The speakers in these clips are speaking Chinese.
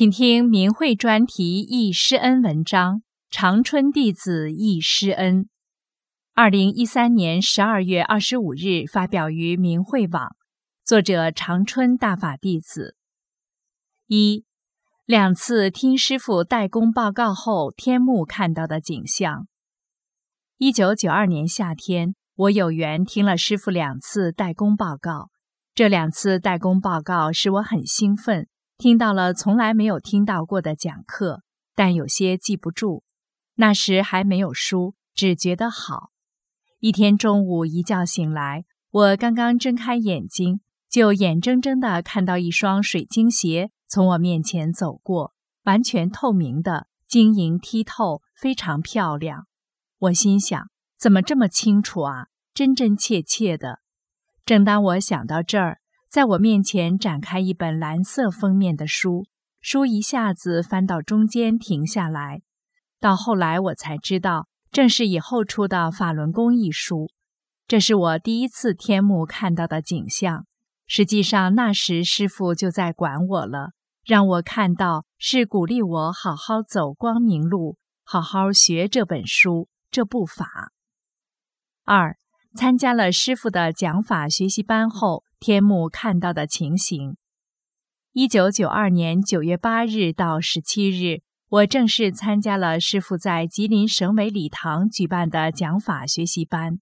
请听明慧专题忆师恩文章《长春弟子忆师恩》，二零一三年十二月二十五日发表于明慧网，作者长春大法弟子。一两次听师傅代工报告后，天幕看到的景象。一九九二年夏天，我有缘听了师傅两次代工报告，这两次代工报告使我很兴奋。听到了从来没有听到过的讲课，但有些记不住。那时还没有书，只觉得好。一天中午一觉醒来，我刚刚睁开眼睛，就眼睁睁地看到一双水晶鞋从我面前走过，完全透明的，晶莹剔透，非常漂亮。我心想：怎么这么清楚啊？真真切切的。正当我想到这儿。在我面前展开一本蓝色封面的书，书一下子翻到中间停下来。到后来我才知道，正是以后出的《法轮功》一书。这是我第一次天幕看到的景象。实际上那时师傅就在管我了，让我看到是鼓励我好好走光明路，好好学这本书这部法。二，参加了师傅的讲法学习班后。天幕看到的情形。一九九二年九月八日到十七日，我正式参加了师傅在吉林省委礼堂举办的讲法学习班。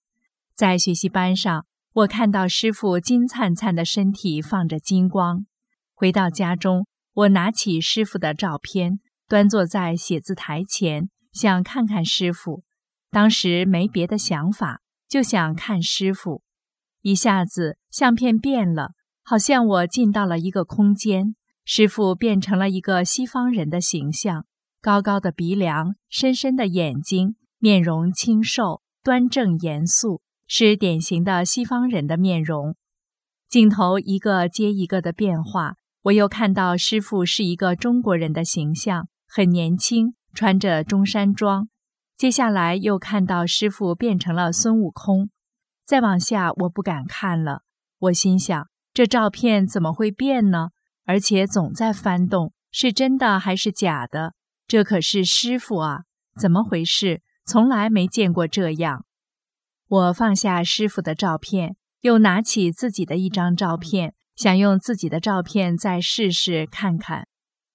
在学习班上，我看到师傅金灿灿的身体放着金光。回到家中，我拿起师傅的照片，端坐在写字台前，想看看师傅。当时没别的想法，就想看师傅。一下子，相片变了，好像我进到了一个空间。师傅变成了一个西方人的形象，高高的鼻梁，深深的眼睛，面容清瘦、端正、严肃，是典型的西方人的面容。镜头一个接一个的变化，我又看到师傅是一个中国人的形象，很年轻，穿着中山装。接下来又看到师傅变成了孙悟空。再往下，我不敢看了。我心想，这照片怎么会变呢？而且总在翻动，是真的还是假的？这可是师傅啊，怎么回事？从来没见过这样。我放下师傅的照片，又拿起自己的一张照片，想用自己的照片再试试看看。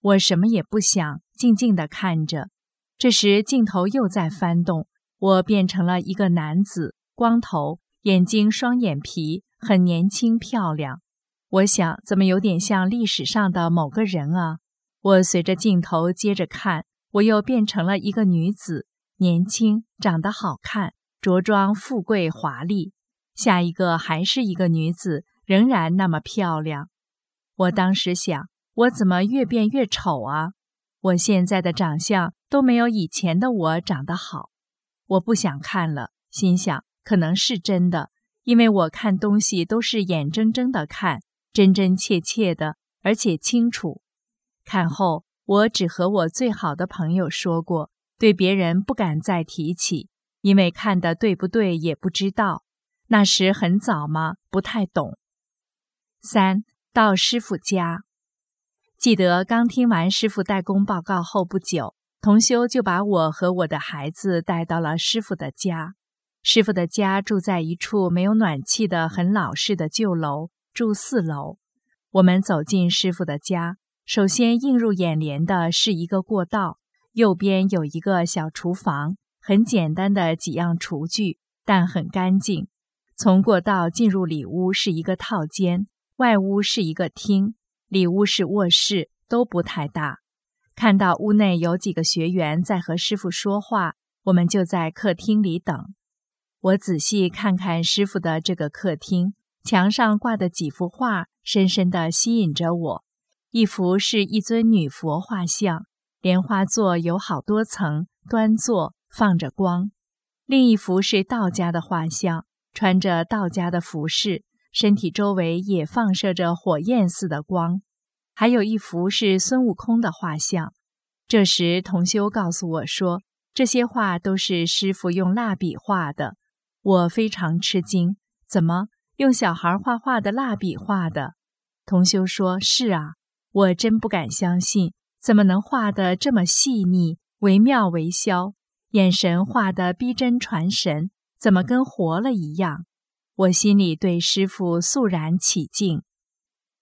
我什么也不想，静静地看着。这时镜头又在翻动，我变成了一个男子，光头。眼睛双眼皮，很年轻漂亮。我想，怎么有点像历史上的某个人啊？我随着镜头接着看，我又变成了一个女子，年轻，长得好看，着装富贵华丽。下一个还是一个女子，仍然那么漂亮。我当时想，我怎么越变越丑啊？我现在的长相都没有以前的我长得好。我不想看了，心想。可能是真的，因为我看东西都是眼睁睁的看，真真切切的，而且清楚。看后，我只和我最好的朋友说过，对别人不敢再提起，因为看的对不对也不知道。那时很早嘛，不太懂。三到师傅家，记得刚听完师傅代工报告后不久，同修就把我和我的孩子带到了师傅的家。师傅的家住在一处没有暖气的很老式的旧楼，住四楼。我们走进师傅的家，首先映入眼帘的是一个过道，右边有一个小厨房，很简单的几样厨具，但很干净。从过道进入里屋是一个套间，外屋是一个厅，里屋是卧室，都不太大。看到屋内有几个学员在和师傅说话，我们就在客厅里等。我仔细看看师傅的这个客厅，墙上挂的几幅画深深地吸引着我。一幅是一尊女佛画像，莲花座有好多层，端坐放着光；另一幅是道家的画像，穿着道家的服饰，身体周围也放射着火焰似的光；还有一幅是孙悟空的画像。这时，同修告诉我说，这些画都是师傅用蜡笔画的。我非常吃惊，怎么用小孩画画的蜡笔画的？同修说：“是啊。”我真不敢相信，怎么能画得这么细腻、惟妙惟肖？眼神画得逼真传神，怎么跟活了一样？我心里对师傅肃然起敬。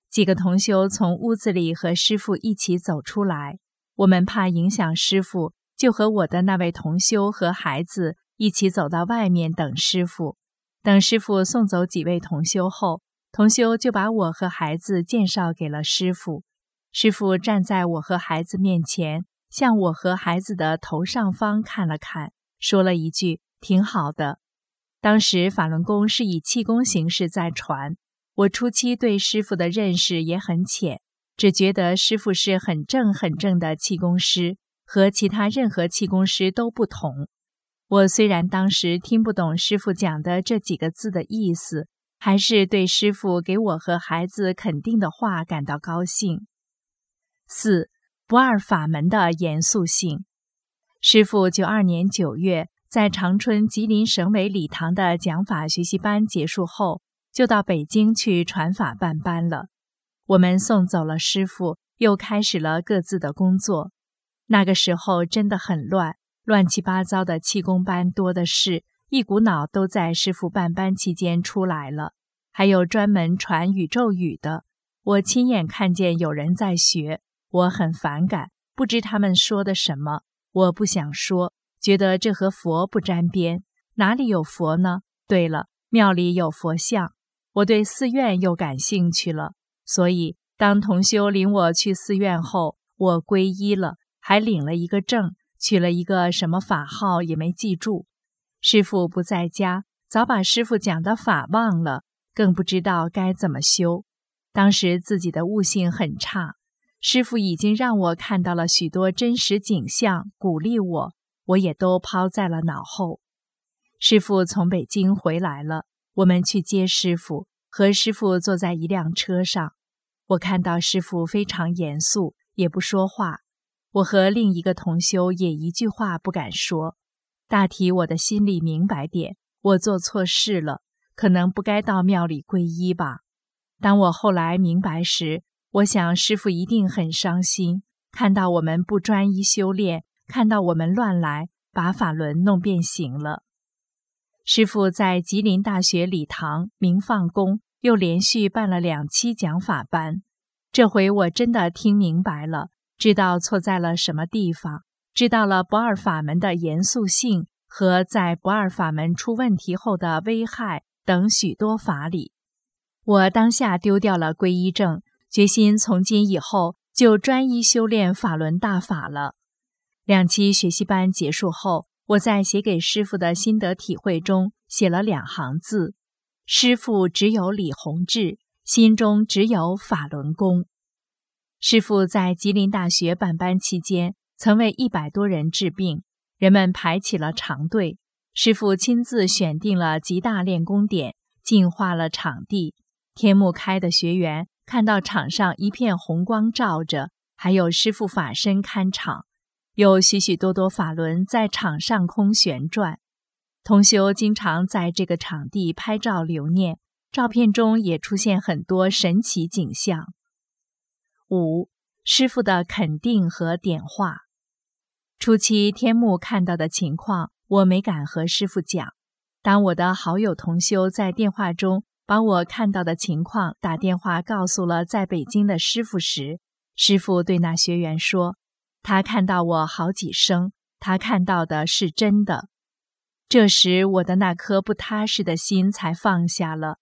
几个同修从屋子里和师傅一起走出来，我们怕影响师傅，就和我的那位同修和孩子一起走到外面等师傅。等师傅送走几位同修后，同修就把我和孩子介绍给了师傅。师傅站在我和孩子面前，向我和孩子的头上方看了看，说了一句：“挺好的。”当时法轮功是以气功形式在传，我初期对师傅的认识也很浅，只觉得师傅是很正很正的气功师，和其他任何气功师都不同。我虽然当时听不懂师傅讲的这几个字的意思，还是对师傅给我和孩子肯定的话感到高兴。四不二法门的严肃性。师傅九二年九月在长春吉林省委礼堂的讲法学习班结束后，就到北京去传法办班了。我们送走了师傅，又开始了各自的工作。那个时候真的很乱，乱七八糟的气功班多的是，一股脑都在师傅办班期间出来了。还有专门传宇宙语的，我亲眼看见有人在学。我很反感，不知他们说的什么。我不想说，觉得这和佛不沾边。哪里有佛呢？对了，庙里有佛像。我对寺院又感兴趣了，所以当同修领我去寺院后，我皈依了，还领了一个证，取了一个什么法号也没记住。师傅不在家，早把师傅讲的法忘了，更不知道该怎么修。当时自己的悟性很差。师傅已经让我看到了许多真实景象，鼓励我，我也都抛在了脑后。师傅从北京回来了，我们去接师傅，和师傅坐在一辆车上。我看到师傅非常严肃，也不说话。我和另一个同修也一句话不敢说。大体我的心里明白点，我做错事了，可能不该到庙里皈依吧。当我后来明白时，我想师傅一定很伤心，看到我们不专一修炼，看到我们乱来，把法轮弄变形了。师傅在吉林大学礼堂明放宫又连续办了两期讲法班，这回我真的听明白了，知道错在了什么地方，知道了不二法门的严肃性和在不二法门出问题后的危害等许多法理。我当下丢掉了皈依证。决心从今以后就专一修炼法轮大法了。两期学习班结束后，我在写给师傅的心得体会中写了两行字：“师傅只有李洪志，心中只有法轮功。”师傅在吉林大学办班期间，曾为一百多人治病，人们排起了长队。师傅亲自选定了极大练功点，净化了场地。天目开的学员。看到场上一片红光照着，还有师傅法身看场，有许许多多法轮在场上空旋转。同修经常在这个场地拍照留念，照片中也出现很多神奇景象。五师傅的肯定和点化。初期天目看到的情况，我没敢和师傅讲。当我的好友同修在电话中。把我看到的情况打电话告诉了在北京的师傅时，师傅对那学员说：“他看到我好几声，他看到的是真的。”这时，我的那颗不踏实的心才放下了。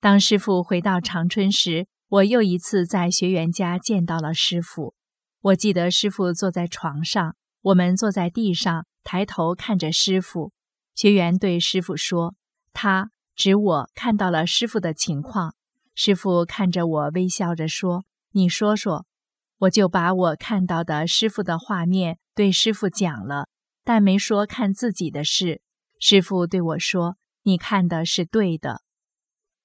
当师傅回到长春时，我又一次在学员家见到了师傅。我记得师傅坐在床上，我们坐在地上，抬头看着师傅。学员对师傅说：“他。”指我看到了师傅的情况。师傅看着我，微笑着说：“你说说。”我就把我看到的师傅的画面对师傅讲了，但没说看自己的事。师傅对我说：“你看的是对的。”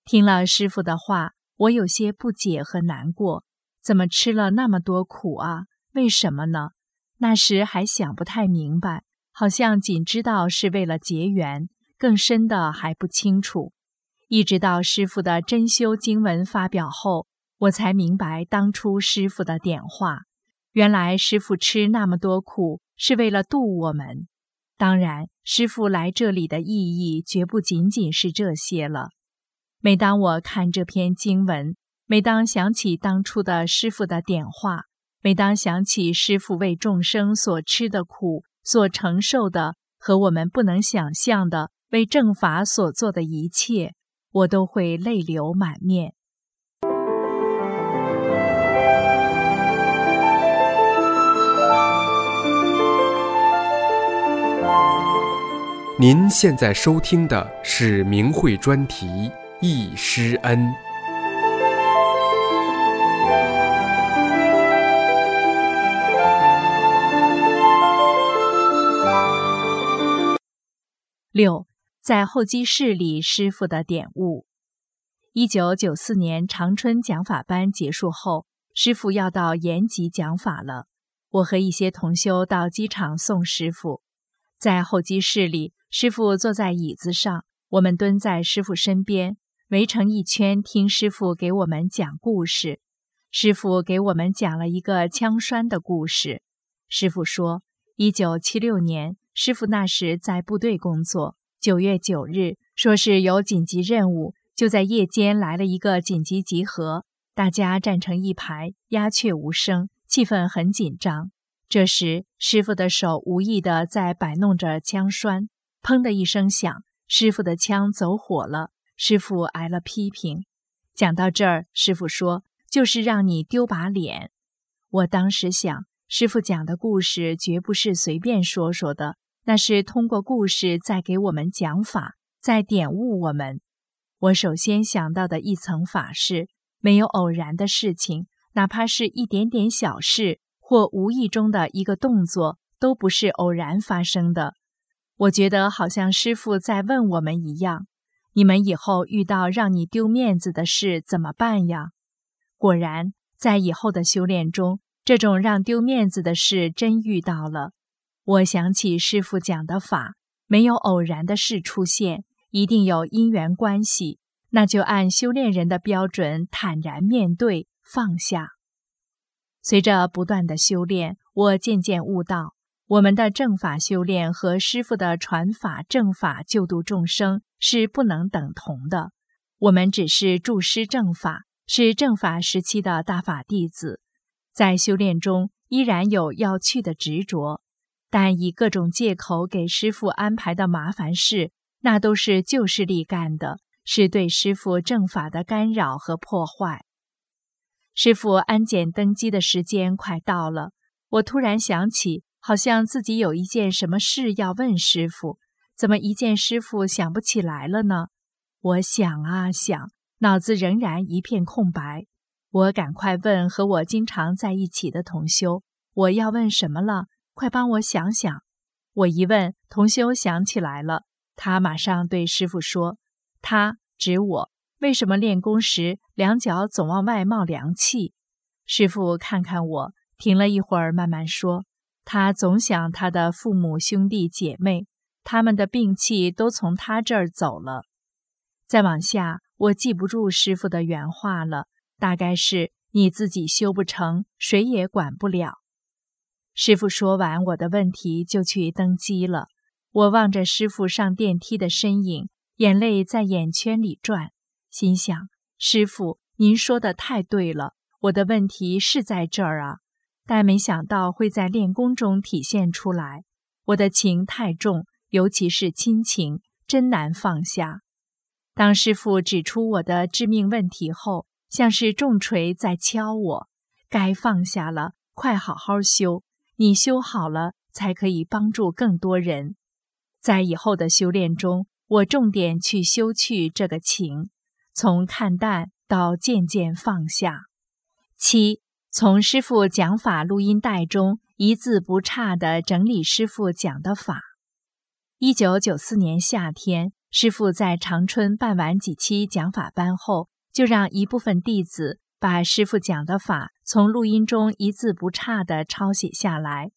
听了师傅的话，我有些不解和难过。怎么吃了那么多苦啊？为什么呢？那时还想不太明白，好像仅知道是为了结缘，更深的还不清楚。一直到师傅的真修经文发表后，我才明白当初师傅的点化。原来师傅吃那么多苦是为了度我们。当然，师傅来这里的意义绝不仅仅是这些了。每当我看这篇经文，每当想起当初的师傅的点化。每当想起师傅为众生所吃的苦、所承受的和我们不能想象的为正法所做的一切，我都会泪流满面。您现在收听的是明慧专题《一师恩》。六，在候机室里，师傅的点悟。一九九四年长春讲法班结束后，师傅要到延吉讲法了。我和一些同修到机场送师傅，在候机室里，师傅坐在椅子上，我们蹲在师傅身边，围成一圈听师傅给我们讲故事。师傅给我们讲了一个枪栓的故事。师傅说，一九七六年。师傅那时在部队工作。九月九日，说是有紧急任务，就在夜间来了一个紧急集合，大家站成一排，鸦雀无声，气氛很紧张。这时，师傅的手无意地在摆弄着枪栓，砰的一声响，师傅的枪走火了。师傅挨了批评。讲到这儿，师傅说：“就是让你丢把脸。”我当时想，师傅讲的故事绝不是随便说说的。那是通过故事在给我们讲法，在点悟我们。我首先想到的一层法是：没有偶然的事情，哪怕是一点点小事或无意中的一个动作，都不是偶然发生的。我觉得好像师傅在问我们一样：你们以后遇到让你丢面子的事怎么办呀？果然，在以后的修炼中，这种让丢面子的事真遇到了。我想起师傅讲的法，没有偶然的事出现，一定有因缘关系。那就按修炼人的标准，坦然面对，放下。随着不断的修炼，我渐渐悟到，我们的正法修炼和师傅的传法正法救度众生是不能等同的。我们只是助师正法，是正法时期的大法弟子，在修炼中依然有要去的执着。但以各种借口给师傅安排的麻烦事，那都是旧势力干的，是对师傅正法的干扰和破坏。师傅安检登机的时间快到了，我突然想起，好像自己有一件什么事要问师傅，怎么一见师傅想不起来了呢？我想啊想，脑子仍然一片空白。我赶快问和我经常在一起的同修，我要问什么了？快帮我想想！我一问，同修想起来了，他马上对师傅说：“他指我，为什么练功时两脚总往外冒凉气？”师傅看看我，停了一会儿，慢慢说：“他总想他的父母兄弟姐妹，他们的病气都从他这儿走了。”再往下，我记不住师傅的原话了，大概是你自己修不成，谁也管不了。师傅说完我的问题，就去登机了。我望着师傅上电梯的身影，眼泪在眼圈里转，心想：师傅，您说的太对了，我的问题是在这儿啊。但没想到会在练功中体现出来。我的情太重，尤其是亲情，真难放下。当师傅指出我的致命问题后，像是重锤在敲我，该放下了，快好好修。你修好了，才可以帮助更多人。在以后的修炼中，我重点去修去这个情，从看淡到渐渐放下。七，从师傅讲法录音带中一字不差地整理师傅讲的法。一九九四年夏天，师傅在长春办完几期讲法班后，就让一部分弟子把师傅讲的法从录音中一字不差地抄写下来。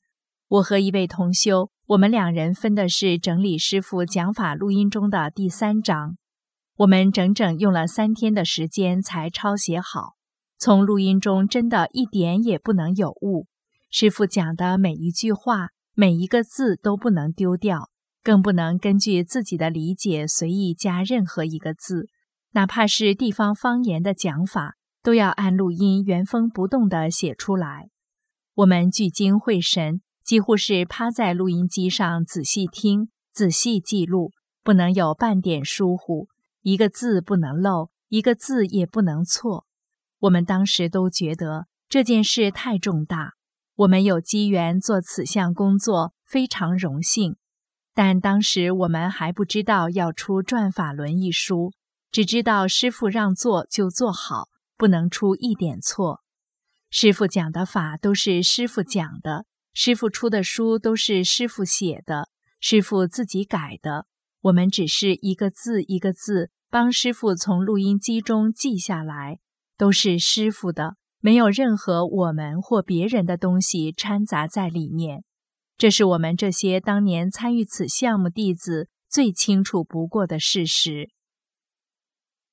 我和一位同修。我们两人分的是整理师傅讲法录音中的第三章，我们整整用了三天的时间才抄写好。从录音中真的一点也不能有误，师傅讲的每一句话、每一个字都不能丢掉，更不能根据自己的理解随意加任何一个字，哪怕是地方方言的讲法，都要按录音原封不动地写出来。我们聚精会神。几乎是趴在录音机上仔细听、仔细记录，不能有半点疏忽，一个字不能漏，一个字也不能错。我们当时都觉得这件事太重大，我们有机缘做此项工作，非常荣幸。但当时我们还不知道要出《转法轮》一书，只知道师傅让做就做好，不能出一点错。师傅讲的法都是师傅讲的。师傅出的书都是师傅写的，师傅自己改的，我们只是一个字一个字帮师傅从录音机中记下来，都是师傅的，没有任何我们或别人的东西掺杂在里面。这是我们这些当年参与此项目弟子最清楚不过的事实。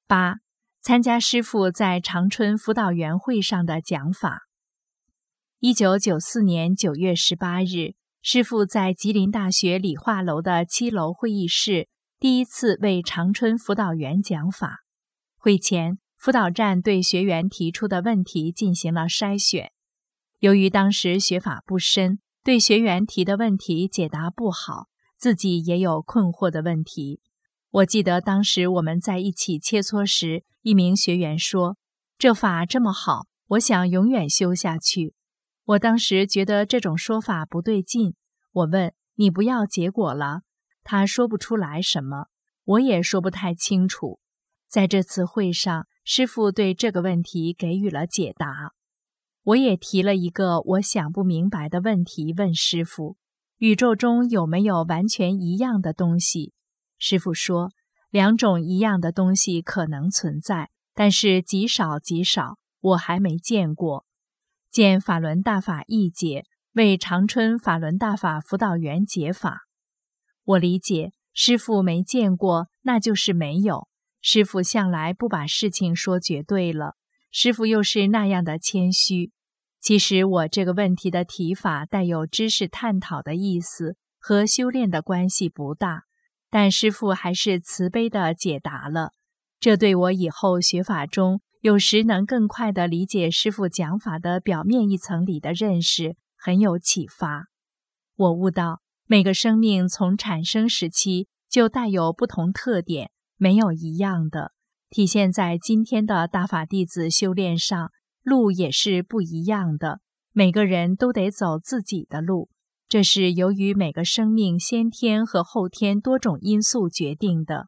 八，参加师傅在长春辅导员会上的讲法。一九九四年九月十八日，师傅在吉林大学理化楼的七楼会议室第一次为长春辅导员讲法。会前，辅导站对学员提出的问题进行了筛选。由于当时学法不深，对学员提的问题解答不好，自己也有困惑的问题。我记得当时我们在一起切磋时，一名学员说：“这法这么好，我想永远修下去。”我当时觉得这种说法不对劲，我问你不要结果了，他说不出来什么，我也说不太清楚。在这次会上，师傅对这个问题给予了解答。我也提了一个我想不明白的问题问师傅：宇宙中有没有完全一样的东西？师傅说，两种一样的东西可能存在，但是极少极少，我还没见过。见法轮大法译解，为长春法轮大法辅导员解法。我理解师傅没见过，那就是没有。师傅向来不把事情说绝对了，师傅又是那样的谦虚。其实我这个问题的提法带有知识探讨的意思，和修炼的关系不大，但师傅还是慈悲的解答了。这对我以后学法中。有时能更快地理解师傅讲法的表面一层里的认识，很有启发。我悟到，每个生命从产生时期就带有不同特点，没有一样的。体现在今天的大法弟子修炼上，路也是不一样的。每个人都得走自己的路，这是由于每个生命先天和后天多种因素决定的。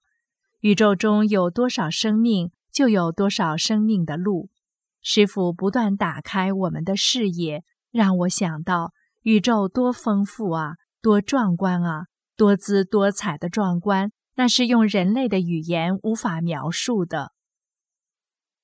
宇宙中有多少生命？就有多少生命的路，师傅不断打开我们的视野，让我想到宇宙多丰富啊，多壮观啊，多姿多彩的壮观，那是用人类的语言无法描述的。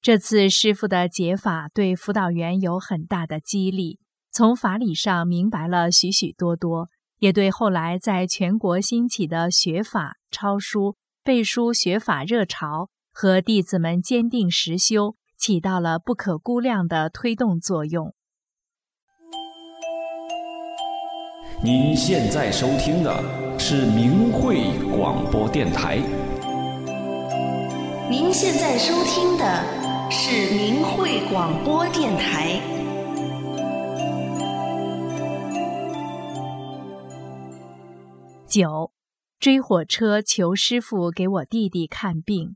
这次师傅的解法对辅导员有很大的激励，从法理上明白了许许多多，也对后来在全国兴起的学法、抄书、背书学法热潮。和弟子们坚定实修，起到了不可估量的推动作用。您现在收听的是明慧广播电台。您现在收听的是明慧广播电台。九，追火车求师傅给我弟弟看病。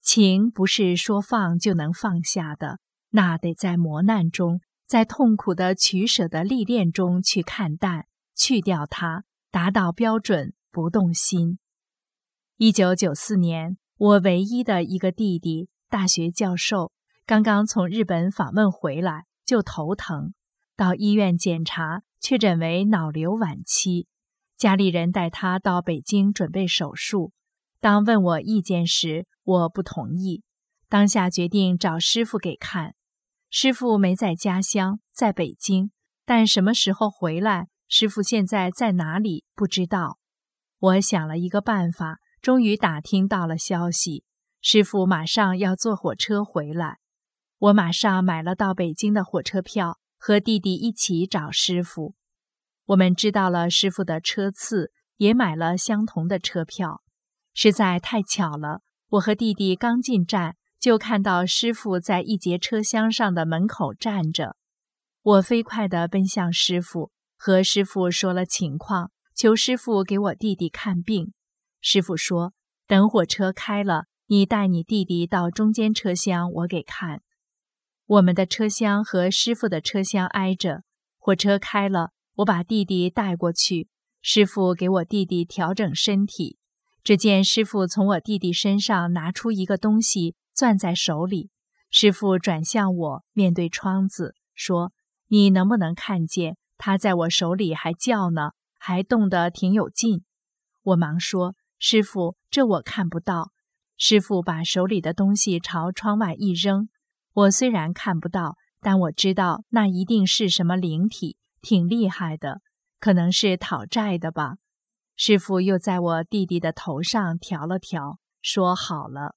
情不是说放就能放下的，那得在磨难中，在痛苦的取舍的历练中去看淡，去掉它，达到标准不动心。一九九四年，我唯一的一个弟弟，大学教授，刚刚从日本访问回来，就头疼，到医院检查，确诊为脑瘤晚期。家里人带他到北京准备手术。当问我意见时，我不同意。当下决定找师傅给看。师傅没在家乡，在北京，但什么时候回来，师傅现在在哪里，不知道。我想了一个办法。终于打听到了消息，师傅马上要坐火车回来。我马上买了到北京的火车票，和弟弟一起找师傅。我们知道了师傅的车次，也买了相同的车票。实在太巧了，我和弟弟刚进站，就看到师傅在一节车厢上的门口站着。我飞快地奔向师傅，和师傅说了情况，求师傅给我弟弟看病。师傅说：“等火车开了，你带你弟弟到中间车厢，我给看。我们的车厢和师傅的车厢挨着。火车开了，我把弟弟带过去。师傅给我弟弟调整身体。只见师傅从我弟弟身上拿出一个东西，攥在手里。师傅转向我，面对窗子说：‘你能不能看见他在我手里还叫呢？还动得挺有劲。’我忙说。”师傅，这我看不到。师傅把手里的东西朝窗外一扔，我虽然看不到，但我知道那一定是什么灵体，挺厉害的，可能是讨债的吧。师傅又在我弟弟的头上调了调，说好了。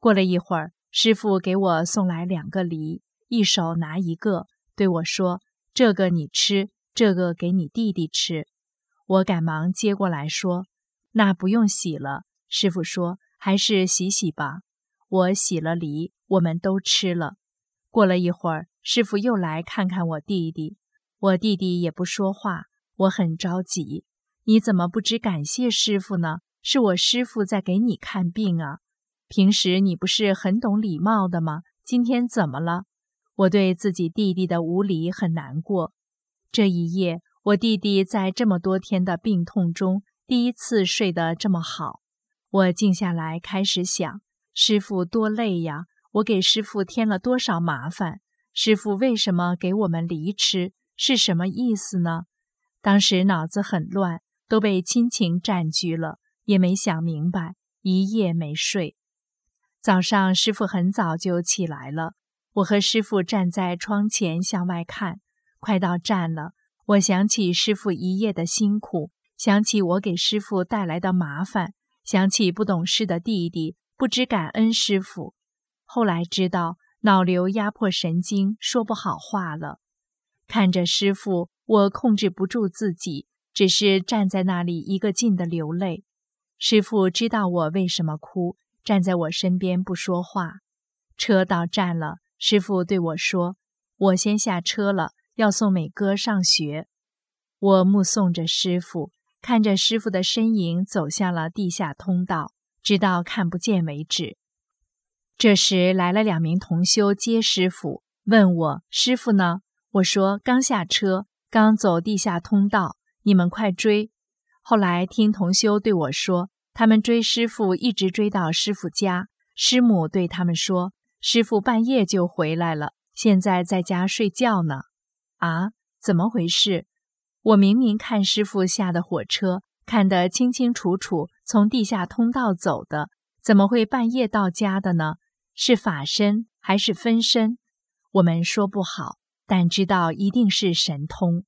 过了一会儿，师傅给我送来两个梨，一手拿一个，对我说：“这个你吃，这个给你弟弟吃。”我赶忙接过来说。那不用洗了，师傅说还是洗洗吧。我洗了梨，我们都吃了。过了一会儿，师傅又来看看我弟弟，我弟弟也不说话，我很着急。你怎么不知感谢师傅呢？是我师傅在给你看病啊。平时你不是很懂礼貌的吗？今天怎么了？我对自己弟弟的无礼很难过。这一夜，我弟弟在这么多天的病痛中。第一次睡得这么好，我静下来开始想：师傅多累呀！我给师傅添了多少麻烦？师傅为什么给我们梨吃？是什么意思呢？当时脑子很乱，都被亲情占据了，也没想明白，一夜没睡。早上师傅很早就起来了，我和师傅站在窗前向外看，快到站了。我想起师傅一夜的辛苦。想起我给师傅带来的麻烦，想起不懂事的弟弟不知感恩师傅。后来知道脑瘤压迫神经，说不好话了。看着师傅，我控制不住自己，只是站在那里一个劲的流泪。师傅知道我为什么哭，站在我身边不说话。车到站了，师傅对我说：“我先下车了，要送美哥上学。”我目送着师傅。看着师傅的身影走向了地下通道，直到看不见为止。这时来了两名同修接师傅，问我师傅呢？我说刚下车，刚走地下通道，你们快追。后来听同修对我说，他们追师傅一直追到师傅家，师母对他们说，师傅半夜就回来了，现在在家睡觉呢。啊，怎么回事？我明明看师傅下的火车，看得清清楚楚，从地下通道走的，怎么会半夜到家的呢？是法身还是分身？我们说不好，但知道一定是神通。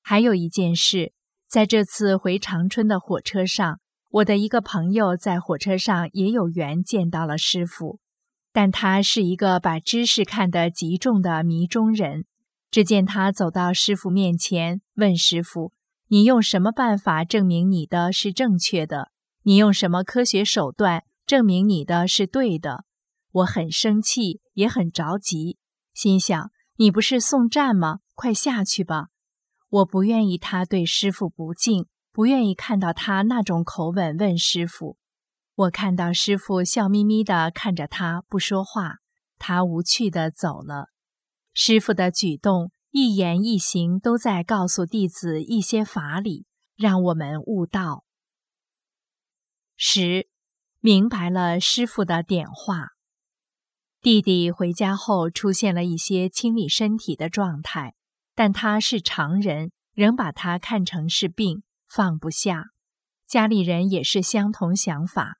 还有一件事，在这次回长春的火车上，我的一个朋友在火车上也有缘见到了师傅，但他是一个把知识看得极重的迷中人。只见他走到师傅面前，问师傅：“你用什么办法证明你的是正确的？你用什么科学手段证明你的是对的？”我很生气，也很着急，心想：“你不是送站吗？快下去吧！”我不愿意他对师傅不敬，不愿意看到他那种口吻问师傅。我看到师傅笑眯眯地看着他，不说话，他无趣地走了。师傅的举动、一言一行都在告诉弟子一些法理，让我们悟道。十，明白了师傅的点化。弟弟回家后出现了一些清理身体的状态，但他是常人，仍把他看成是病，放不下。家里人也是相同想法。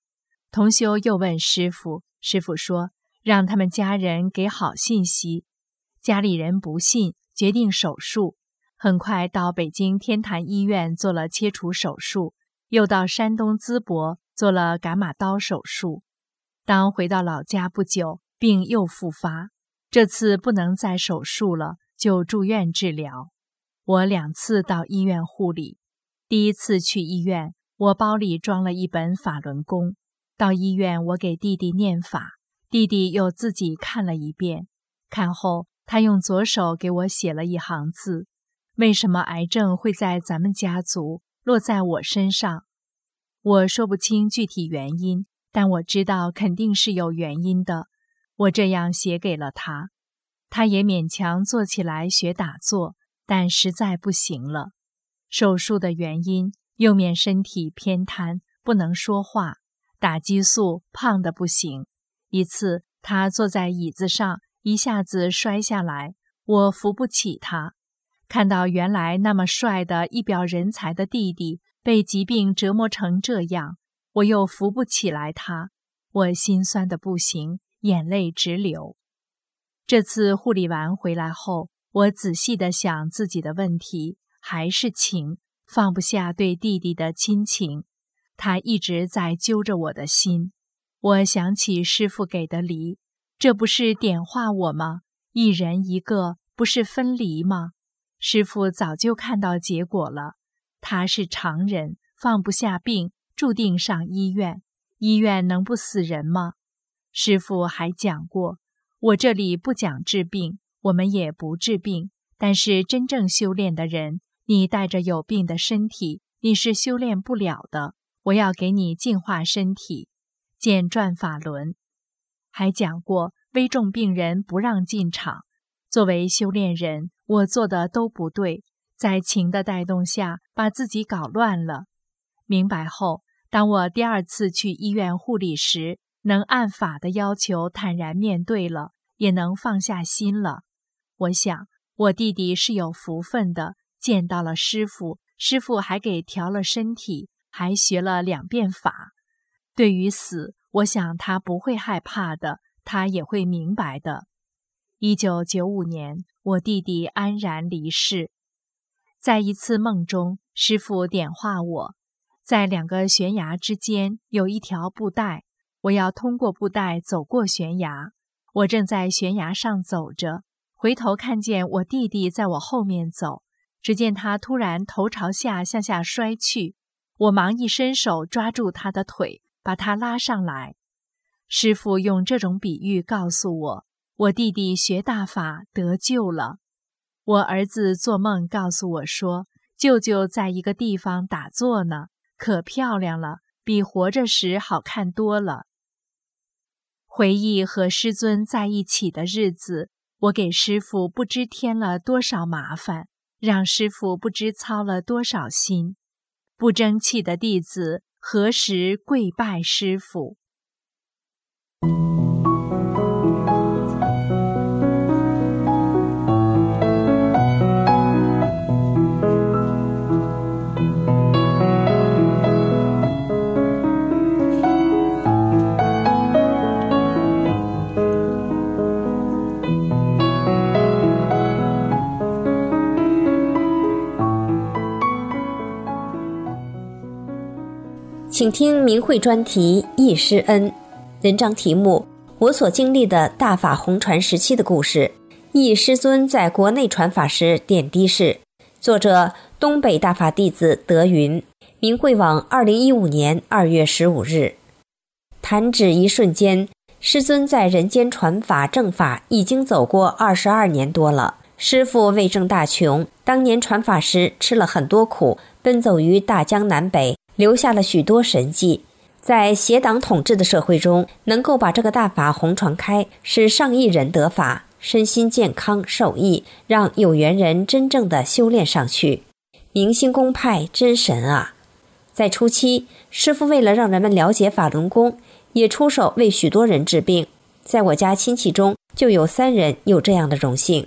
同修又问师傅，师傅说让他们家人给好信息。家里人不信，决定手术。很快到北京天坛医院做了切除手术，又到山东淄博做了伽马刀手术。当回到老家不久，病又复发，这次不能再手术了，就住院治疗。我两次到医院护理，第一次去医院，我包里装了一本法轮功。到医院，我给弟弟念法，弟弟又自己看了一遍，看后他用左手给我写了一行字。为什么癌症会在咱们家族落在我身上？我说不清具体原因，但我知道肯定是有原因的。我这样写给了他，他也勉强坐起来学打坐，但实在不行了。手术的原因，右面身体偏瘫，不能说话，打激素，胖的不行。一次，他坐在椅子上，一下子摔下来，我扶不起他。看到原来那么帅的一表人才的弟弟被疾病折磨成这样，我又扶不起来他，我心酸的不行，眼泪直流。这次护理完回来后，我仔细的想自己的问题，还是情放不下对弟弟的亲情，他一直在揪着我的心。我想起师傅给的梨，这不是点化我吗？一人一个，不是分离吗？师傅早就看到结果了，他是常人，放不下病，注定上医院。医院能不死人吗？师傅还讲过，我这里不讲治病，我们也不治病。但是真正修炼的人，你带着有病的身体，你是修炼不了的。我要给你净化身体，见转法轮。还讲过，危重病人不让进场。作为修炼人。我做的都不对，在情的带动下把自己搞乱了。明白后，当我第二次去医院护理时，能按法的要求坦然面对了，也能放下心了。我想，我弟弟是有福分的，见到了师傅，师傅还给调了身体，还学了两遍法。对于死，我想他不会害怕的，他也会明白的。一九九五年。我弟弟安然离世，在一次梦中，师傅点化我，在两个悬崖之间有一条布带，我要通过布带走过悬崖。我正在悬崖上走着，回头看见我弟弟在我后面走，只见他突然头朝下向下摔去，我忙一伸手抓住他的腿，把他拉上来。师傅用这种比喻告诉我。我弟弟学大法得救了，我儿子做梦告诉我说，舅舅在一个地方打坐呢，可漂亮了，比活着时好看多了。回忆和师尊在一起的日子，我给师傅不知添了多少麻烦，让师傅不知操了多少心。不争气的弟子何时跪拜师傅？请听明慧专题《易师恩》，文章题目：我所经历的大法红传时期的故事。易师尊在国内传法时点滴事。作者：东北大法弟子德云。明慧网二零一五年二月十五日。弹指一瞬间，师尊在人间传法正法已经走过二十二年多了。师父为证大穷，当年传法时吃了很多苦，奔走于大江南北。留下了许多神迹，在邪党统治的社会中，能够把这个大法红传开，使上亿人得法，身心健康受益，让有缘人真正的修炼上去。明星公派真神啊！在初期，师傅为了让人们了解法轮功，也出手为许多人治病。在我家亲戚中，就有三人有这样的荣幸。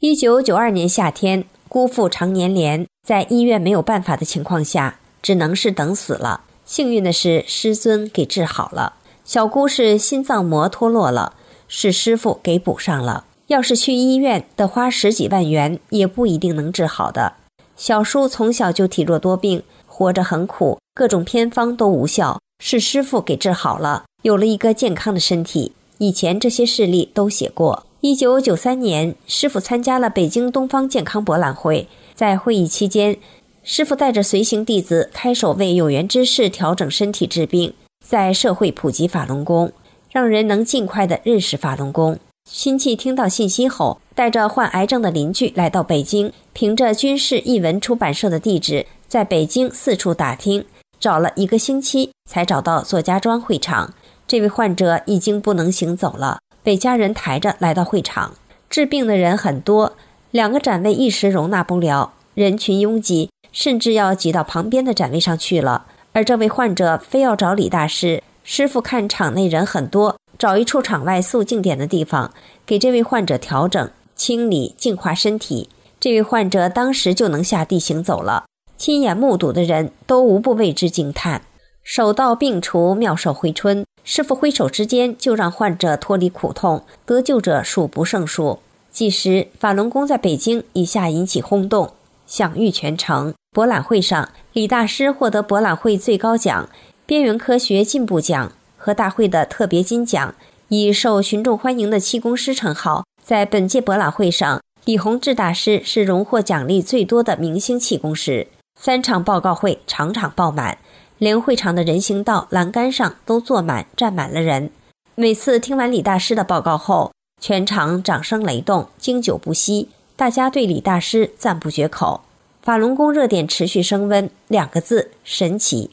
一九九二年夏天，姑父常年连在医院没有办法的情况下，只能是等死了。幸运的是，师尊给治好了。小姑是心脏膜脱落了，是师傅给补上了。要是去医院，得花十几万元，也不一定能治好的。小叔从小就体弱多病，活着很苦，各种偏方都无效，是师傅给治好了，有了一个健康的身体。以前这些事例都写过。一九九三年，师傅参加了北京东方健康博览会，在会议期间，师傅带着随行弟子开手为有缘之士调整身体治病，在社会普及法轮功，让人能尽快的认识法轮功。亲戚听到信息后，带着患癌症的邻居来到北京，凭着军事译文出版社的地址，在北京四处打听，找了一个星期才找到左家庄会场。这位患者已经不能行走了，被家人抬着来到会场。治病的人很多，两个展位一时容纳不了，人群拥挤，甚至要挤到旁边的展位上去了。而这位患者非要找李大师师傅，看场内人很多。找一处场外肃静点的地方，给这位患者调整、清理、净化身体。这位患者当时就能下地行走了。亲眼目睹的人都无不为之惊叹。手到病除，妙手回春。师傅挥手之间，就让患者脱离苦痛，得救者数不胜数。即时，法轮功在北京一下引起轰动，享誉全城。博览会上，李大师获得博览会最高奖——边缘科学进步奖。和大会的特别金奖，以受群众欢迎的气功师称号。在本届博览会上，李洪志大师是荣获奖励最多的明星气功师。三场报告会场场爆满，连会场的人行道栏杆上都坐满站满了人。每次听完李大师的报告后，全场掌声雷动，经久不息，大家对李大师赞不绝口。法轮功热点持续升温，两个字：神奇。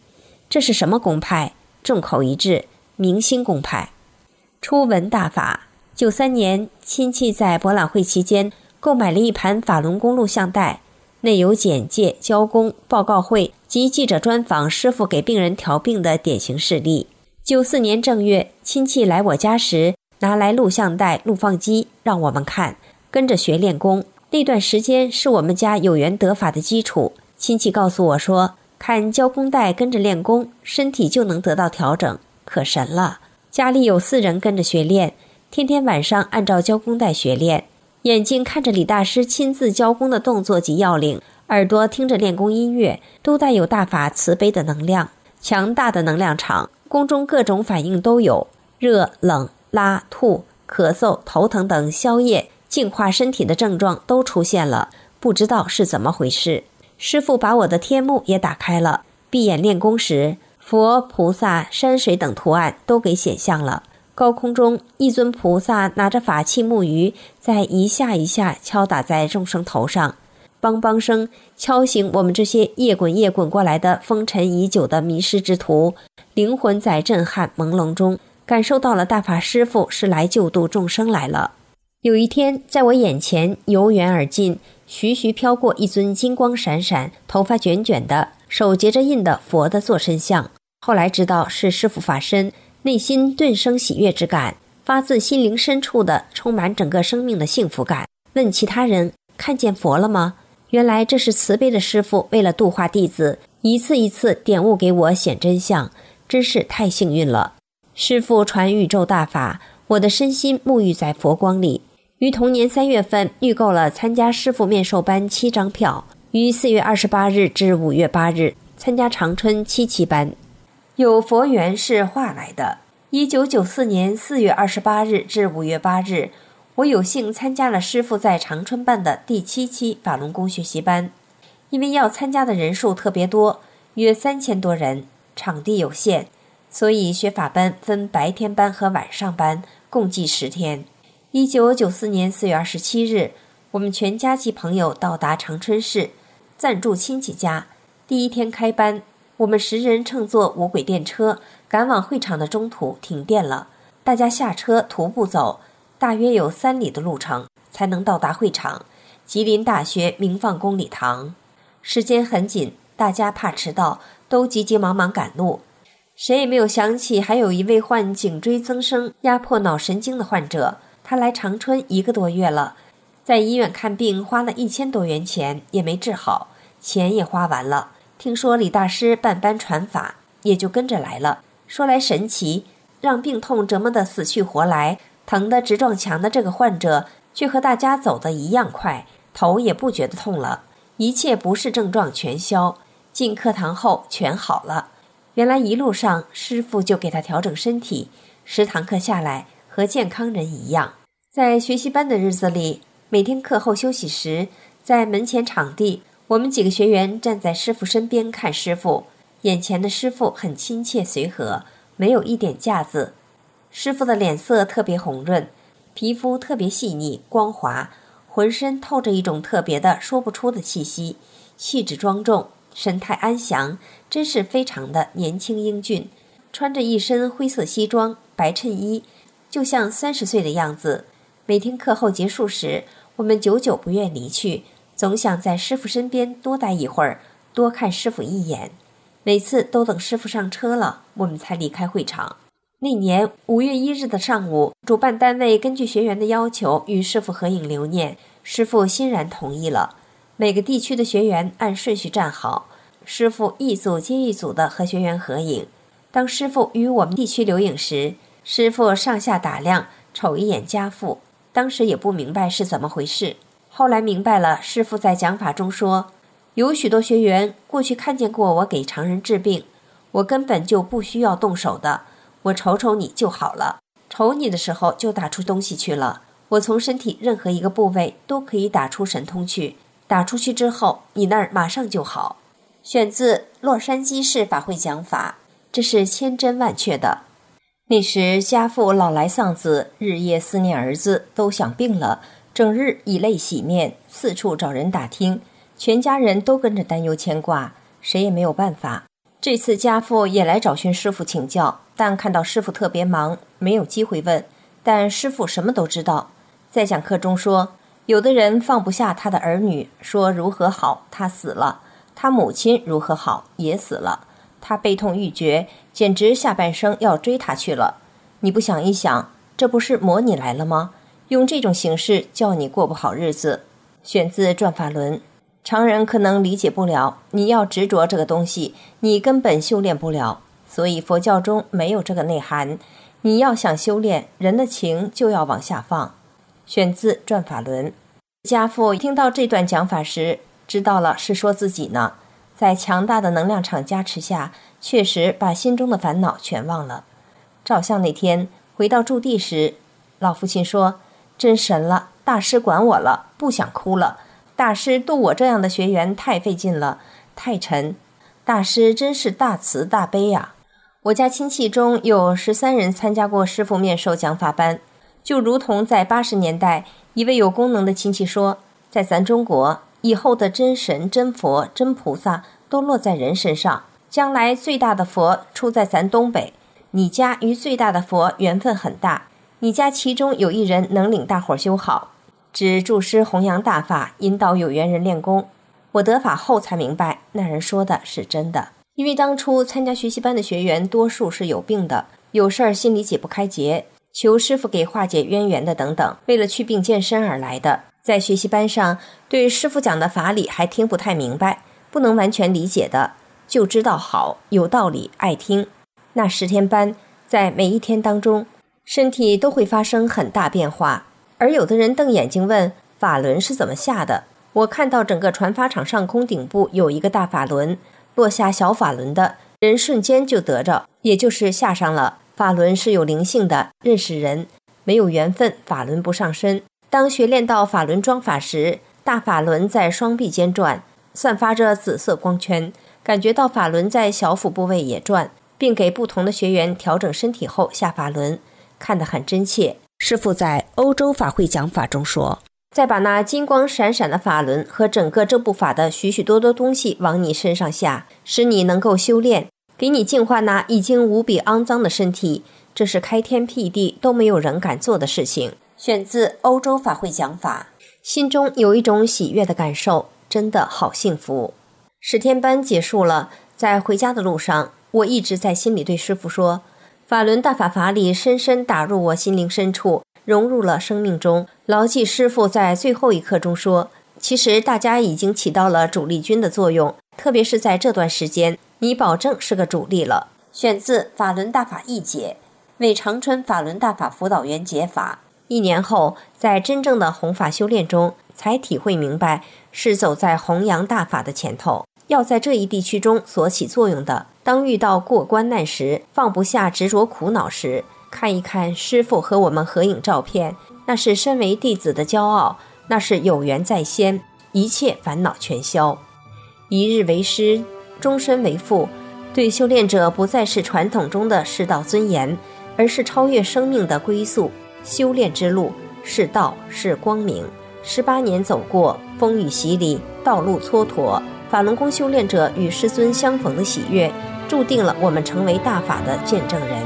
这是什么公派？众口一致。明星公派，初闻大法。九三年，亲戚在博览会期间购买了一盘法轮功录像带，内有简介、教功、报告会及记者专访师傅给病人调病的典型事例。九四年正月，亲戚来我家时，拿来录像带、录放机让我们看，跟着学练功。那段时间是我们家有缘得法的基础。亲戚告诉我说，看教功带跟着练功，身体就能得到调整。可神了！家里有四人跟着学练，天天晚上按照教功带学练，眼睛看着李大师亲自教功的动作及要领，耳朵听着练功音乐，都带有大法慈悲的能量，强大的能量场。宫中各种反应都有，热、冷、拉、吐、咳嗽、头疼等消夜、净化身体的症状都出现了，不知道是怎么回事。师傅把我的天目也打开了，闭眼练功时。佛菩萨、山水等图案都给显像了。高空中，一尊菩萨拿着法器木鱼，在一下一下敲打在众生头上，梆梆声敲醒我们这些夜滚夜滚过来的风尘已久的迷失之徒，灵魂在震撼朦胧中感受到了大法师父是来救度众生来了。有一天，在我眼前由远而近，徐徐飘过一尊金光闪闪、头发卷卷的、手结着印的佛的坐身像。后来知道是师傅法身，内心顿生喜悦之感，发自心灵深处的充满整个生命的幸福感。问其他人看见佛了吗？原来这是慈悲的师傅为了度化弟子，一次一次点悟给我显真相，真是太幸运了。师傅传宇宙大法，我的身心沐浴在佛光里。于同年三月份预购了参加师傅面授班七张票，于四月二十八日至五月八日参加长春七期班。有佛缘是化来的。一九九四年四月二十八日至五月八日，我有幸参加了师傅在长春办的第七期法轮功学习班。因为要参加的人数特别多，约三千多人，场地有限，所以学法班分白天班和晚上班，共计十天。一九九四年四月二十七日，我们全家及朋友到达长春市，暂住亲戚家。第一天开班。我们十人乘坐无轨电车赶往会场的中途停电了，大家下车徒步走，大约有三里的路程才能到达会场——吉林大学明放宫礼堂。时间很紧，大家怕迟到，都急急忙忙赶路。谁也没有想起，还有一位患颈椎增生、压迫脑神经的患者，他来长春一个多月了，在医院看病花了一千多元钱也没治好，钱也花完了。听说李大师办班传法，也就跟着来了。说来神奇，让病痛折磨得死去活来、疼得直撞墙的这个患者，却和大家走得一样快，头也不觉得痛了，一切不适症状全消。进课堂后全好了。原来一路上师傅就给他调整身体，十堂课下来和健康人一样。在学习班的日子里，每天课后休息时，在门前场地，我们几个学员站在师傅身边看师傅。眼前的师傅很亲切随和，没有一点架子。师傅的脸色特别红润，皮肤特别细腻光滑，浑身透着一种特别的说不出的气息，气质庄重。神态安详，真是非常的年轻英俊，穿着一身灰色西装、白衬衣，就像三十岁的样子。每天课后结束时，我们久久不愿离去，总想在师傅身边多待一会儿，多看师傅一眼。每次都等师傅上车了，我们才离开会场。那年五月一日的上午，主办单位根据学员的要求与师傅合影留念，师傅欣然同意了。每个地区的学员按顺序站好，师傅一组接一组的和学员合影。当师傅与我们地区留影时，师傅上下打量，瞅一眼家父。当时也不明白是怎么回事，后来明白了。师傅在讲法中说，有许多学员过去看见过我给常人治病，我根本就不需要动手的，我瞅瞅你就好了。瞅你的时候就打出东西去了，我从身体任何一个部位都可以打出神通去。打出去之后，你那儿马上就好。选自洛杉矶市法会讲法，这是千真万确的。那时家父老来丧子，日夜思念儿子，都想病了，整日以泪洗面，四处找人打听，全家人都跟着担忧牵挂，谁也没有办法。这次家父也来找寻师傅请教，但看到师傅特别忙，没有机会问。但师傅什么都知道，在讲课中说。有的人放不下他的儿女，说如何好，他死了；他母亲如何好，也死了。他悲痛欲绝，简直下半生要追他去了。你不想一想，这不是磨你来了吗？用这种形式叫你过不好日子。选自《转法轮》，常人可能理解不了。你要执着这个东西，你根本修炼不了。所以佛教中没有这个内涵。你要想修炼，人的情就要往下放。选自《转法轮》。家父听到这段讲法时，知道了是说自己呢。在强大的能量场加持下，确实把心中的烦恼全忘了。照相那天回到驻地时，老父亲说：“真神了，大师管我了，不想哭了。大师度我这样的学员太费劲了，太沉。大师真是大慈大悲呀！”我家亲戚中有十三人参加过师傅面授讲法班，就如同在八十年代。一位有功能的亲戚说：“在咱中国，以后的真神、真佛、真菩萨都落在人身上。将来最大的佛出在咱东北，你家与最大的佛缘分很大。你家其中有一人能领大伙修好，指助师弘扬大法，引导有缘人练功。我得法后才明白，那人说的是真的。因为当初参加学习班的学员多数是有病的，有事儿心里解不开结。”求师傅给化解渊源的等等，为了去病健身而来的，在学习班上对师傅讲的法理还听不太明白，不能完全理解的，就知道好有道理，爱听。那十天班在每一天当中，身体都会发生很大变化，而有的人瞪眼睛问法轮是怎么下的。我看到整个传法场上空顶部有一个大法轮，落下小法轮的人瞬间就得着，也就是下上了。法轮是有灵性的，认识人没有缘分，法轮不上身。当学练到法轮装法时，大法轮在双臂间转，散发着紫色光圈，感觉到法轮在小腹部位也转，并给不同的学员调整身体后下法轮，看得很真切。师傅在欧洲法会讲法中说：“再把那金光闪闪的法轮和整个这部法的许许多多东西往你身上下，使你能够修炼。”给你净化那已经无比肮脏的身体，这是开天辟地都没有人敢做的事情。选自欧洲法会讲法，心中有一种喜悦的感受，真的好幸福。十天班结束了，在回家的路上，我一直在心里对师傅说：“法轮大法法理深深打入我心灵深处，融入了生命中。”牢记师傅在最后一课中说：“其实大家已经起到了主力军的作用，特别是在这段时间，你保证是个主力了。”选自《法轮大法一解》，为长春法轮大法辅导员解法。一年后，在真正的弘法修炼中，才体会明白是走在弘扬大法的前头，要在这一地区中所起作用的。当遇到过关难时，放不下执着苦恼时，看一看师傅和我们合影照片，那是身为弟子的骄傲，那是有缘在先，一切烦恼全消。一日为师，终身为父。对修炼者不再是传统中的世道尊严，而是超越生命的归宿。修炼之路是道，是光明。十八年走过，风雨洗礼，道路蹉跎。法轮功修炼者与师尊相逢的喜悦，注定了我们成为大法的见证人。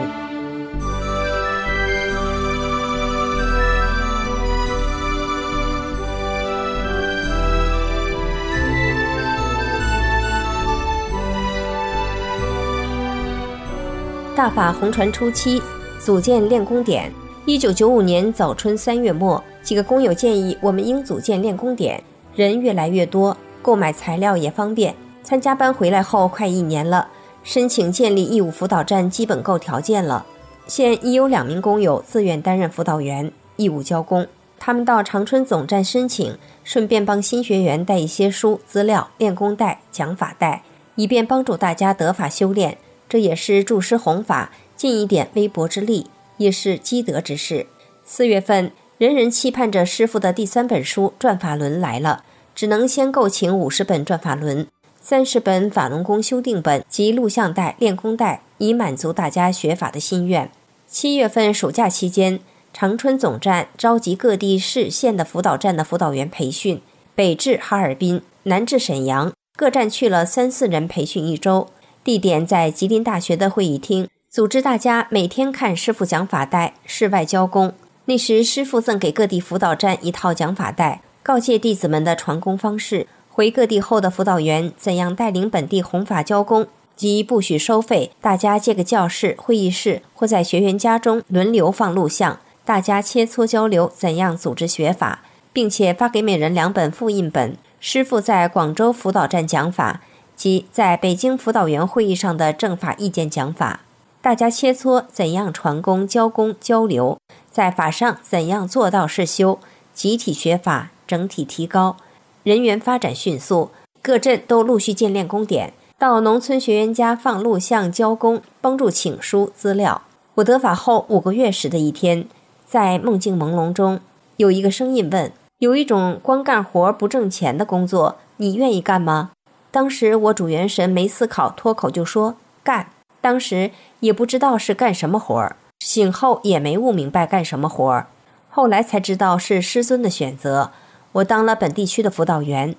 大法红传初期，组建练功点。一九九五年早春三月末，几个工友建议我们应组建练功点。人越来越多，购买材料也方便。参加班回来后，快一年了，申请建立义务辅导站基本够条件了。现已有两名工友自愿担任辅导员，义务交工。他们到长春总站申请，顺便帮新学员带一些书、资料、练功带、讲法带，以便帮助大家得法修炼。这也是助师弘法尽一点微薄之力，也是积德之事。四月份，人人期盼着师傅的第三本书《转法轮》来了，只能先购请五十本《转法轮》，三十本法轮功修订本及录像带、练功带，以满足大家学法的心愿。七月份暑假期间，长春总站召集各地市县的辅导站的辅导员培训，北至哈尔滨，南至沈阳，各站去了三四人培训一周。地点在吉林大学的会议厅，组织大家每天看师傅讲法带，室外教功。那时师傅赠给各地辅导站一套讲法带，告诫弟子们的传功方式。回各地后的辅导员怎样带领本地弘法教功，即不许收费，大家借个教室、会议室或在学员家中轮流放录像，大家切磋交流怎样组织学法，并且发给每人两本复印本。师傅在广州辅导站讲法。即在北京辅导员会议上的正法意见讲法，大家切磋怎样传功、教功、交流，在法上怎样做到是修，集体学法，整体提高，人员发展迅速，各镇都陆续建练功点，到农村学员家放录像教功，帮助请书资料。我得法后五个月时的一天，在梦境朦胧中，有一个声音问：“有一种光干活不挣钱的工作，你愿意干吗？”当时我主元神没思考，脱口就说干。当时也不知道是干什么活儿，醒后也没悟明白干什么活儿。后来才知道是师尊的选择，我当了本地区的辅导员。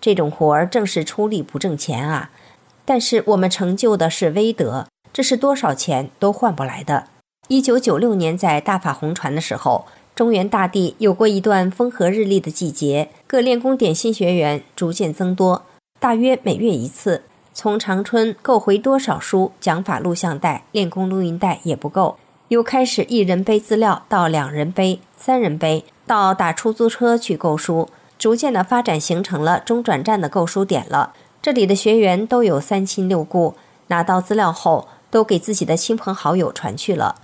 这种活儿正是出力不挣钱啊，但是我们成就的是威德，这是多少钱都换不来的。一九九六年在大法红传的时候，中原大地有过一段风和日丽的季节，各练功点新学员逐渐增多。大约每月一次，从长春购回多少书、讲法录像带、练功录音带也不够，又开始一人背资料，到两人背、三人背，到打出租车去购书，逐渐的发展形成了中转站的购书点了。这里的学员都有三亲六故，拿到资料后都给自己的亲朋好友传去了。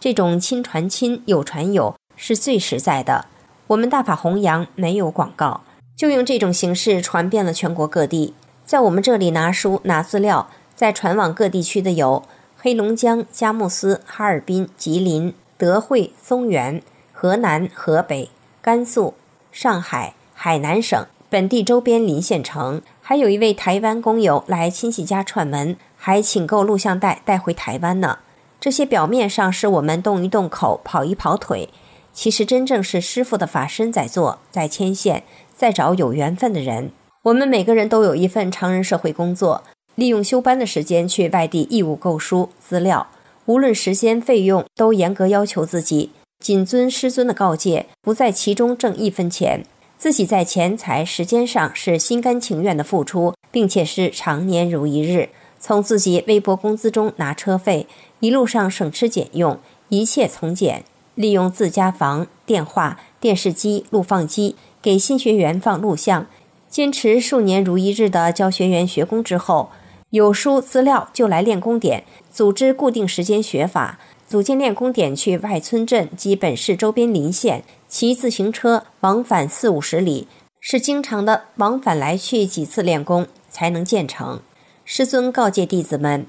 这种亲传亲、友传友是最实在的。我们大法弘扬没有广告。就用这种形式传遍了全国各地。在我们这里拿书拿资料，再传往各地区的有黑龙江佳木斯、哈尔滨、吉林、德惠、松原、河南、河北、甘肃、上海、海南省本地周边邻县城。还有一位台湾工友来亲戚家串门，还请购录像带带回台湾呢。这些表面上是我们动一动口、跑一跑腿，其实真正是师傅的法身在做，在牵线。在找有缘分的人。我们每个人都有一份常人社会工作，利用休班的时间去外地义务购书资料，无论时间费用，都严格要求自己，谨遵师尊的告诫，不在其中挣一分钱。自己在钱财、时间上是心甘情愿的付出，并且是常年如一日，从自己微薄工资中拿车费，一路上省吃俭用，一切从简，利用自家房、电话、电视机、录放机给新学员放录像，坚持数年如一日的教学员学功之后，有书资料就来练功点，组织固定时间学法，组建练功点去外村镇及本市周边邻县，骑自行车往返四五十里，是经常的往返来去几次练功才能建成。师尊告诫弟子们：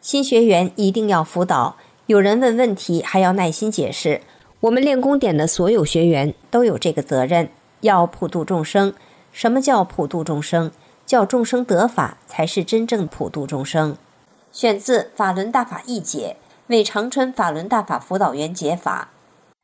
新学员一定要辅导，有人问问题还要耐心解释。我们练功点的所有学员都有这个责任，要普度众生。什么叫普度众生？叫众生得法，才是真正普度众生。选自《法轮大法一解》，为长春法轮大法辅导员解法。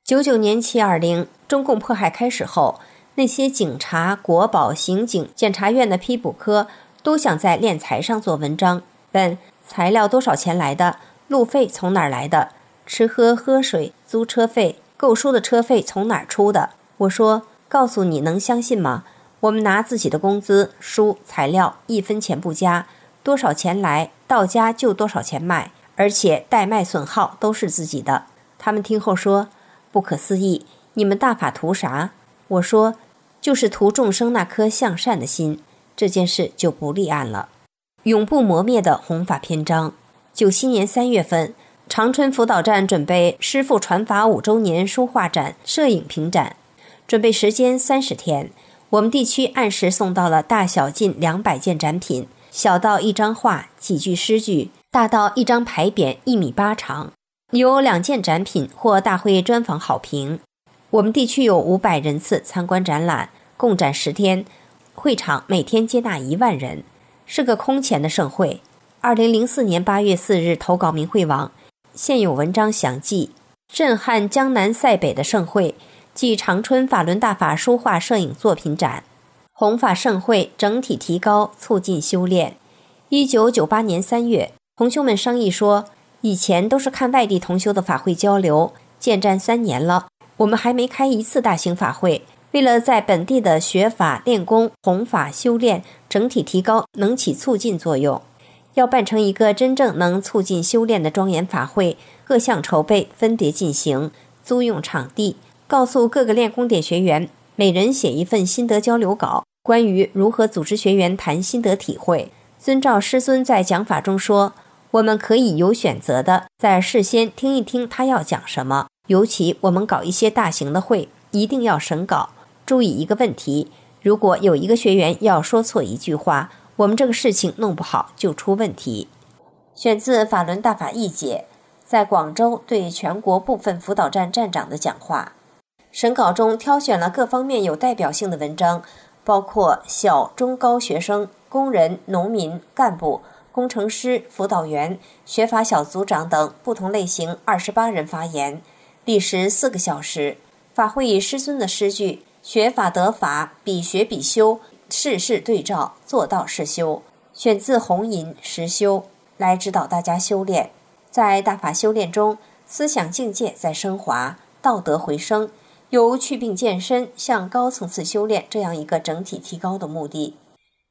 九九年七二零，中共迫害开始后，那些警察、国保、刑警、检察院的批捕科。都想在敛财上做文章，问材料多少钱来的，路费从哪儿来的，吃喝喝水、租车费、购书的车费从哪儿出的？我说，告诉你能相信吗？我们拿自己的工资、书、材料，一分钱不加，多少钱来到家就多少钱卖，而且代卖损耗都是自己的。他们听后说，不可思议，你们大法图啥？我说，就是图众生那颗向善的心。这件事就不立案了。永不磨灭的弘法篇章。九七年三月份，长春辅导站准备师傅传法五周年书画展、摄影评展，准备时间三十天。我们地区按时送到了大小近两百件展品，小到一张画、几句诗句，大到一张牌匾一米八长。有两件展品获大会专访好评。我们地区有五百人次参观展览，共展十天。会场每天接纳一万人，是个空前的盛会。二零零四年八月四日投稿明慧网，现有文章详记。震撼江南塞北的盛会，即长春法轮大法书画摄影作品展。弘法盛会整体提高，促进修炼。一九九八年三月，同修们商议说，以前都是看外地同修的法会交流，建站三年了，我们还没开一次大型法会。为了在本地的学法练功、弘法修炼整体提高，能起促进作用，要办成一个真正能促进修炼的庄严法会，各项筹备分别进行，租用场地，告诉各个练功点学员，每人写一份心得交流稿，关于如何组织学员谈心得体会。遵照师尊在讲法中说，我们可以有选择的在事先听一听他要讲什么，尤其我们搞一些大型的会，一定要审稿。注意一个问题：如果有一个学员要说错一句话，我们这个事情弄不好就出问题。选自《法轮大法译解》，在广州对全国部分辅导站站长的讲话。审稿中挑选了各方面有代表性的文章，包括小、中、高学生、工人、农民、干部、工程师、辅导员、学法小组长等不同类型二十八人发言，历时四个小时。法会以师尊的诗句。学法得法，比学比修，事事对照，做到是修。选自《红银实修》，来指导大家修炼。在大法修炼中，思想境界在升华，道德回升，由去病健身向高层次修炼这样一个整体提高的目的。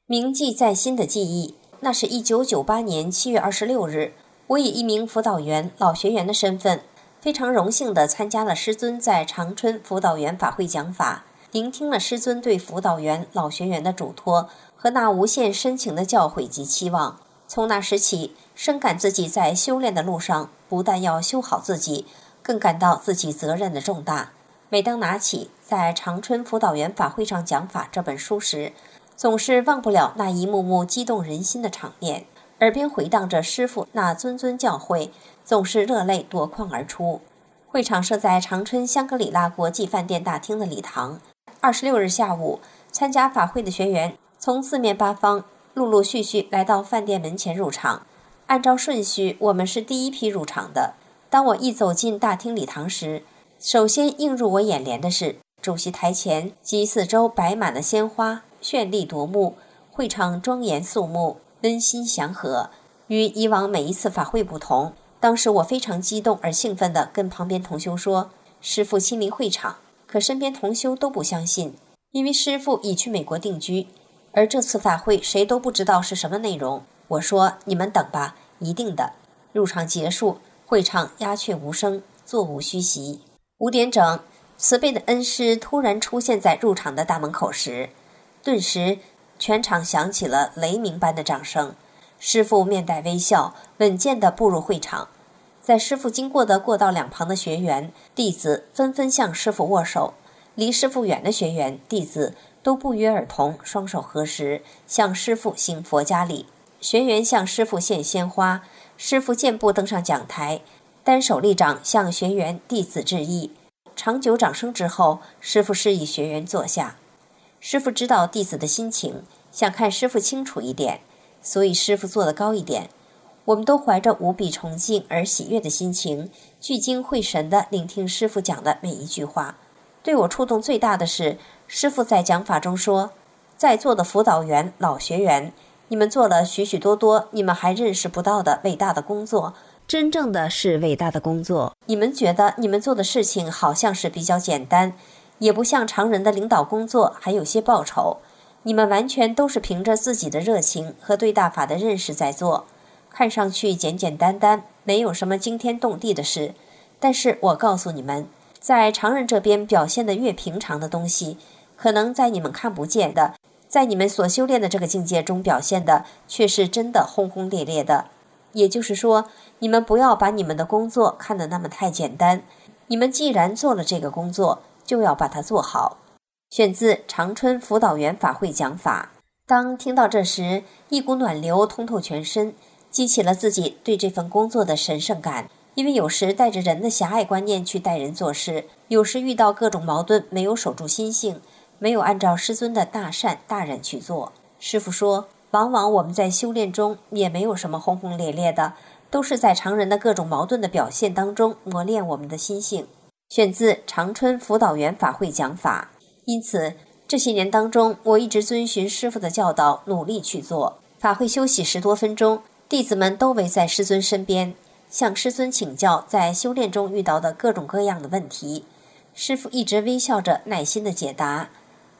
铭记在心的记忆，那是一九九八年七月二十六日，我以一名辅导员、老学员的身份，非常荣幸地参加了师尊在长春辅导员法会讲法。聆听了师尊对辅导员、老学员的嘱托和那无限深情的教诲及期望，从那时起，深感自己在修炼的路上，不但要修好自己，更感到自己责任的重大。每当拿起在长春辅导员法会上讲法这本书时，总是忘不了那一幕幕激动人心的场面，耳边回荡着师傅那谆谆教诲，总是热泪夺眶而出。会场设在长春香格里拉国际饭店大厅的礼堂。二十六日下午，参加法会的学员从四面八方陆陆续续来到饭店门前入场。按照顺序，我们是第一批入场的。当我一走进大厅礼堂时，首先映入我眼帘的是主席台前及四周摆满了鲜花，绚丽夺目。会场庄严肃穆，温馨祥和。与以往每一次法会不同，当时我非常激动而兴奋地跟旁边同修说：“师父亲临会场。”可身边同修都不相信，因为师傅已去美国定居，而这次法会谁都不知道是什么内容。我说：“你们等吧，一定的。”入场结束，会场鸦雀无声，座无虚席。五点整，慈悲的恩师突然出现在入场的大门口时，顿时全场响起了雷鸣般的掌声。师傅面带微笑，稳健地步入会场。在师傅经过的过道两旁的学员、弟子纷纷向师傅握手；离师傅远的学员、弟子都不约而同双手合十，向师傅行佛家礼。学员向师傅献鲜花。师傅健步登上讲台，单手立掌向学员弟子致意。长久掌声之后，师傅示意学员坐下。师傅知道弟子的心情，想看师傅清楚一点，所以师傅坐得高一点。我们都怀着无比崇敬而喜悦的心情，聚精会神地聆听师傅讲的每一句话。对我触动最大的是，师傅在讲法中说：“在座的辅导员、老学员。”你们做了许许多多你们还认识不到的伟大的工作，真正的是伟大的工作。你们觉得你们做的事情好像是比较简单，也不像常人的领导工作还有些报酬。你们完全都是凭着自己的热情和对大法的认识在做，看上去简简单单，没有什么惊天动地的事。但是我告诉你们，在常人这边表现的越平常的东西，可能在你们看不见的。在你们所修炼的这个境界中表现的，却是真的轰轰烈烈的。也就是说，你们不要把你们的工作看得那么太简单。你们既然做了这个工作，就要把它做好。选自长春辅导员法会讲法。当听到这时，一股暖流通透全身，激起了自己对这份工作的神圣感。因为有时带着人的狭隘观念去待人做事，有时遇到各种矛盾，没有守住心性。没有按照师尊的大善大忍去做。师傅说，往往我们在修炼中也没有什么轰轰烈烈的，都是在常人的各种矛盾的表现当中磨练我们的心性。选自长春辅导员法会讲法。因此，这些年当中，我一直遵循师傅的教导，努力去做。法会休息十多分钟，弟子们都围在师尊身边，向师尊请教在修炼中遇到的各种各样的问题。师傅一直微笑着，耐心的解答。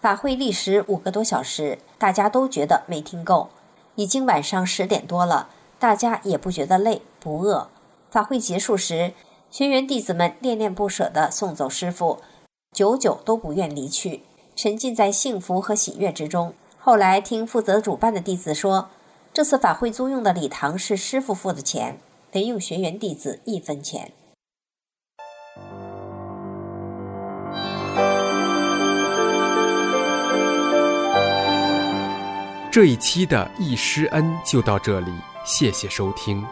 法会历时五个多小时，大家都觉得没听够。已经晚上十点多了，大家也不觉得累，不饿。法会结束时，学员弟子们恋恋不舍地送走师傅，久久都不愿离去，沉浸在幸福和喜悦之中。后来听负责主办的弟子说，这次法会租用的礼堂是师傅付的钱，没用学员弟子一分钱。这一期的易师恩就到这里，谢谢收听。